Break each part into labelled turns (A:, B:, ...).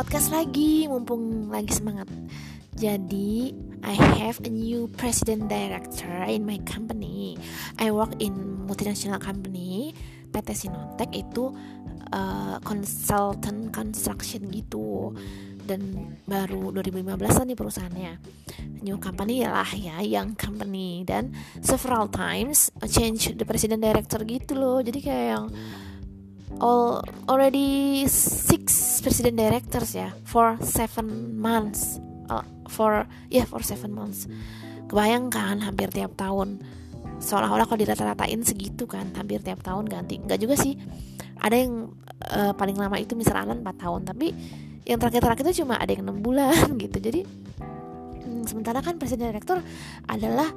A: podcast lagi mumpung lagi semangat. Jadi I have a new president director in my company. I work in multinational company. PT Sinotek itu uh, consultant construction gitu dan baru 2015 nih perusahaannya new company lah ya yang company dan several times change the president director gitu loh jadi kayak yang all already six president directors ya for seven months. Uh, for ya yeah, for seven months. Kebayangkan hampir tiap tahun. Seolah-olah kalau dirata-ratain segitu kan hampir tiap tahun ganti. Nggak juga sih. Ada yang uh, paling lama itu misalnya 4 tahun tapi yang terakhir-terakhir itu cuma ada yang enam bulan gitu. Jadi hmm, sementara kan presiden direktur adalah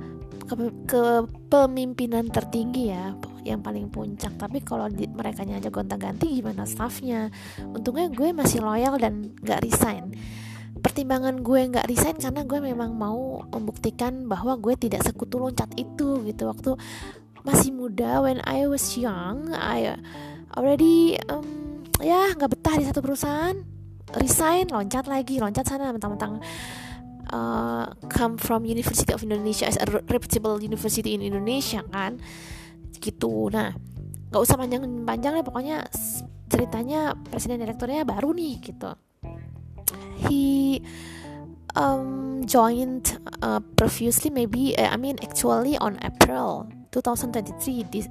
A: kepemimpinan tertinggi ya yang paling puncak. Tapi kalau mereka aja gonta-ganti gimana staffnya? Untungnya gue masih loyal dan gak resign. Pertimbangan gue nggak resign karena gue memang mau membuktikan bahwa gue tidak sekutu loncat itu gitu. Waktu masih muda when I was young I already um, ya nggak betah di satu perusahaan. Resign loncat lagi loncat sana mentang-mentang uh, come from University of Indonesia as a reputable university in Indonesia kan gitu. Nah nggak usah panjang-panjang ya pokoknya ceritanya presiden direkturnya baru nih gitu. He um, joined uh, previously maybe uh, I mean actually on April 2023 di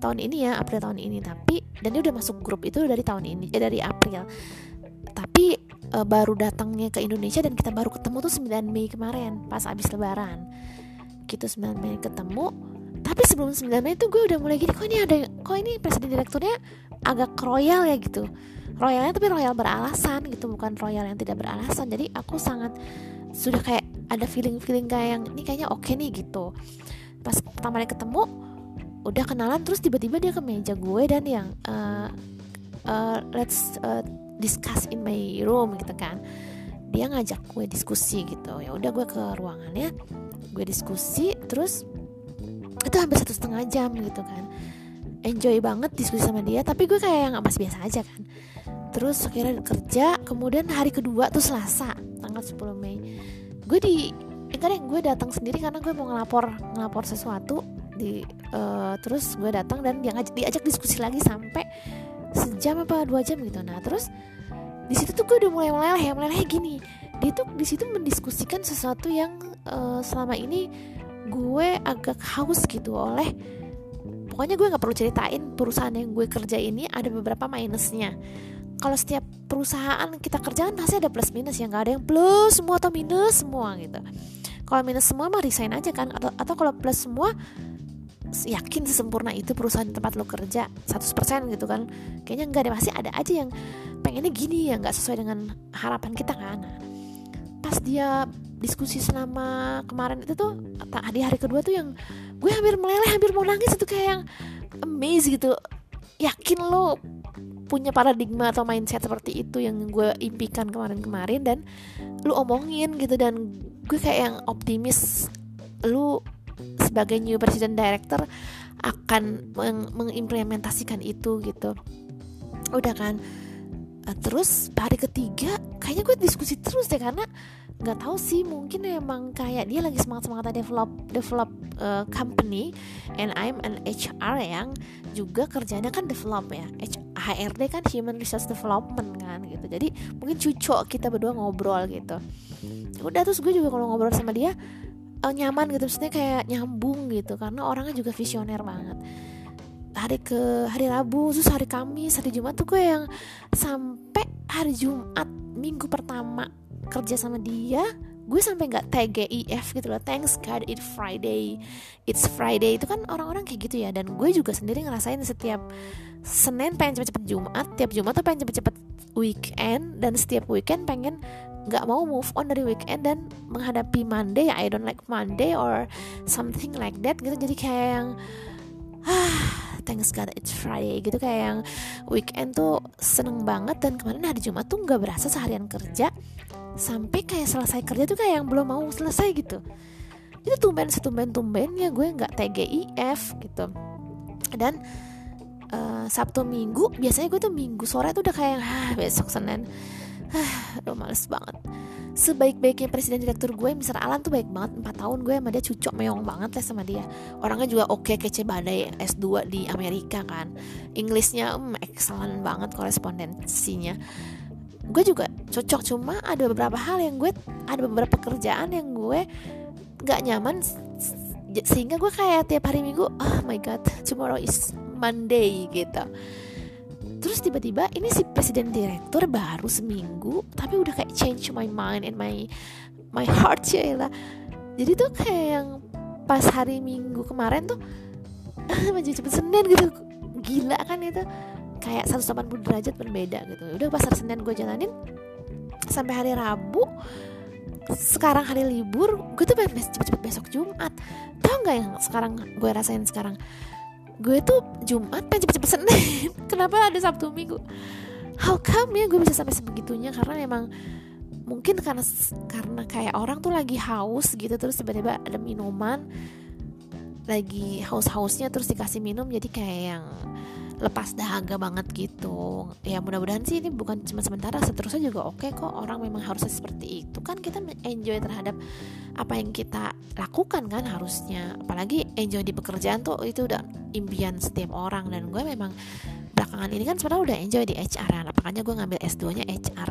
A: tahun ini ya April tahun ini. Tapi dan dia udah masuk grup itu dari tahun ini eh, dari April. Tapi uh, baru datangnya ke Indonesia dan kita baru ketemu tuh 9 Mei kemarin pas abis lebaran. Gitu 9 Mei ketemu tapi sebelum 9 Mei itu gue udah mulai gini kok ini ada kok ini presiden direkturnya agak royal ya gitu. Royalnya tapi royal beralasan gitu bukan royal yang tidak beralasan. Jadi aku sangat sudah kayak ada feeling feeling kayak yang ini kayaknya oke okay nih gitu. Pas pertama kali ketemu udah kenalan terus tiba-tiba dia ke meja gue dan yang uh, uh, let's uh, discuss in my room gitu kan. Dia ngajak gue diskusi gitu. Ya udah gue ke ruangannya gue diskusi terus itu hampir satu setengah jam gitu kan. Enjoy banget diskusi sama dia tapi gue kayak yang masih biasa aja kan. Terus akhirnya kerja kemudian hari kedua tuh Selasa tanggal 10 Mei. Gue di enggak deh gue datang sendiri karena gue mau ngelapor ngelapor sesuatu di uh, terus gue datang dan dia ngajak diajak diskusi lagi sampai sejam apa dua jam gitu. Nah terus di situ tuh gue udah mulai meleleh meleleh gini. Dia tuh di situ mendiskusikan sesuatu yang uh, selama ini gue agak haus gitu oleh pokoknya gue nggak perlu ceritain perusahaan yang gue kerja ini ada beberapa minusnya. Kalau setiap perusahaan kita kerjakan pasti ada plus minus ya nggak ada yang plus semua atau minus semua gitu. Kalau minus semua mah resign aja kan atau, atau kalau plus semua yakin sesempurna itu perusahaan tempat lo kerja 100% gitu kan. Kayaknya nggak ada pasti ada aja yang pengennya gini ya nggak sesuai dengan harapan kita kan. Pas dia diskusi selama kemarin itu tuh di hari kedua tuh yang gue hampir meleleh hampir mau nangis itu kayak yang amazing gitu. Yakin lo punya paradigma atau mindset seperti itu yang gue impikan kemarin-kemarin dan lu omongin gitu dan gue kayak yang optimis lu sebagai new president director akan meng mengimplementasikan itu gitu. Udah kan? Uh, terus hari ketiga kayaknya gue diskusi terus deh karena nggak tahu sih mungkin emang kayak dia lagi semangat semangat develop develop uh, company and I'm an HR yang juga kerjanya kan develop ya. HRD kan human resource development kan gitu. Jadi mungkin cucok kita berdua ngobrol gitu. Udah terus gue juga kalau ngobrol sama dia uh, nyaman gitu. Maksudnya kayak nyambung gitu karena orangnya juga visioner banget. Hari ke hari Rabu terus hari Kamis hari Jumat tuh gue yang sampai hari Jumat minggu pertama kerja sama dia gue sampai nggak TGIF gitu loh. Thanks God it's Friday. It's Friday. Itu kan orang-orang kayak gitu ya. Dan gue juga sendiri ngerasain setiap Senin pengen cepet-cepet Jumat tiap Jumat tuh pengen cepet-cepet weekend dan setiap weekend pengen nggak mau move on dari weekend dan menghadapi Monday. I don't like Monday or something like that gitu. Jadi kayak yang ah thanks God it's Friday gitu. Kayak yang weekend tuh seneng banget dan kemarin hari Jumat tuh nggak berasa seharian kerja sampai kayak selesai kerja tuh kayak yang belum mau selesai gitu. Itu tumben setumben tumbennya gue nggak TGIF gitu. Dan uh, Sabtu Minggu biasanya gue tuh Minggu sore tuh udah kayak ah besok Senin. Aduh males banget sebaik-baiknya presiden direktur gue Mr. Alan tuh baik banget. 4 tahun gue sama dia cucok meong banget lah sama dia. Orangnya juga oke okay, kece badai S2 di Amerika kan. Inggrisnya um, excellent banget korespondensinya. Gue juga cocok cuma ada beberapa hal yang gue ada beberapa pekerjaan yang gue gak nyaman sehingga gue kayak tiap hari minggu oh my god tomorrow is Monday gitu terus tiba-tiba ini si presiden direktur baru seminggu tapi udah kayak change my mind and my my heart ya lah jadi tuh kayak yang pas hari minggu kemarin tuh maju cepet senin gitu. Gila kan itu. Kayak 180 derajat berbeda gitu. Udah pas hari senin gue jalanin sampai hari rabu sekarang hari libur gue tuh pengen cepet-cepet besok jumat. Tau nggak yang sekarang gue rasain sekarang gue tuh Jumat pengen cepet-cepet Senin kenapa ada Sabtu Minggu? How come ya gue bisa sampai sebegitunya? Karena memang mungkin karena karena kayak orang tuh lagi haus gitu terus tiba-tiba ada minuman lagi haus-hausnya terus dikasih minum jadi kayak yang lepas dahaga banget gitu. Ya mudah-mudahan sih ini bukan cuma sementara seterusnya juga oke okay kok. Orang memang harusnya seperti itu. Kan kita enjoy terhadap apa yang kita lakukan kan harusnya. Apalagi enjoy di pekerjaan tuh itu udah impian setiap orang. Dan gue memang belakangan ini kan sebenarnya udah enjoy di HR ya. Makanya gue ngambil S2 nya HR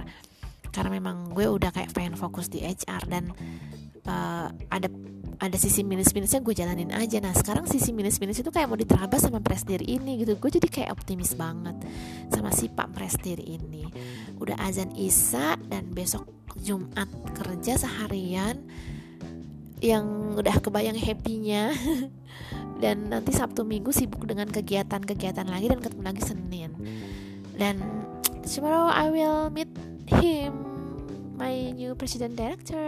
A: karena memang gue udah kayak pengen fokus di HR dan uh, ada ada sisi minus-minusnya gue jalanin aja. Nah sekarang sisi minus-minus itu kayak mau diterabas sama presdir ini gitu. Gue jadi kayak optimis banget sama si pak presdir ini. Udah azan isa dan besok jumat kerja seharian yang udah kebayang happynya. Dan nanti sabtu minggu sibuk dengan kegiatan-kegiatan lagi dan ketemu lagi senin. Dan tomorrow I will meet him my new president director